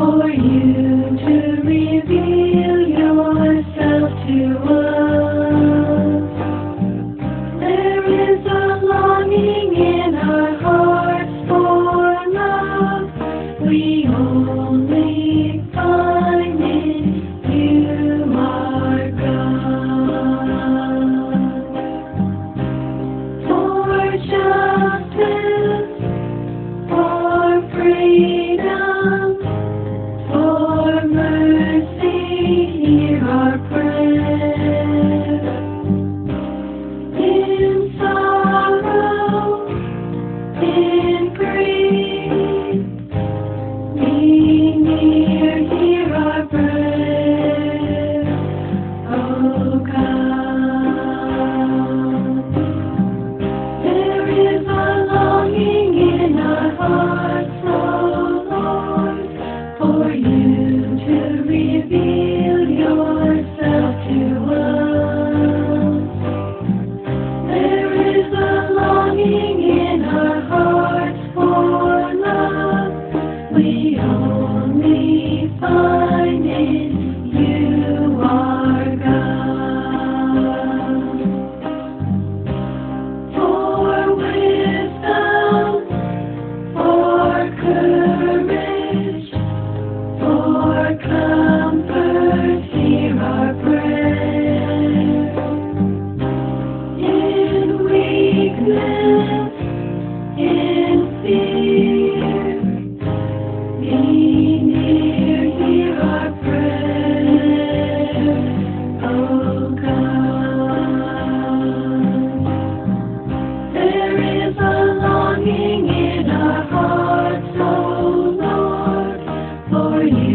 for you to reveal. only fun.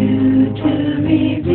you to me.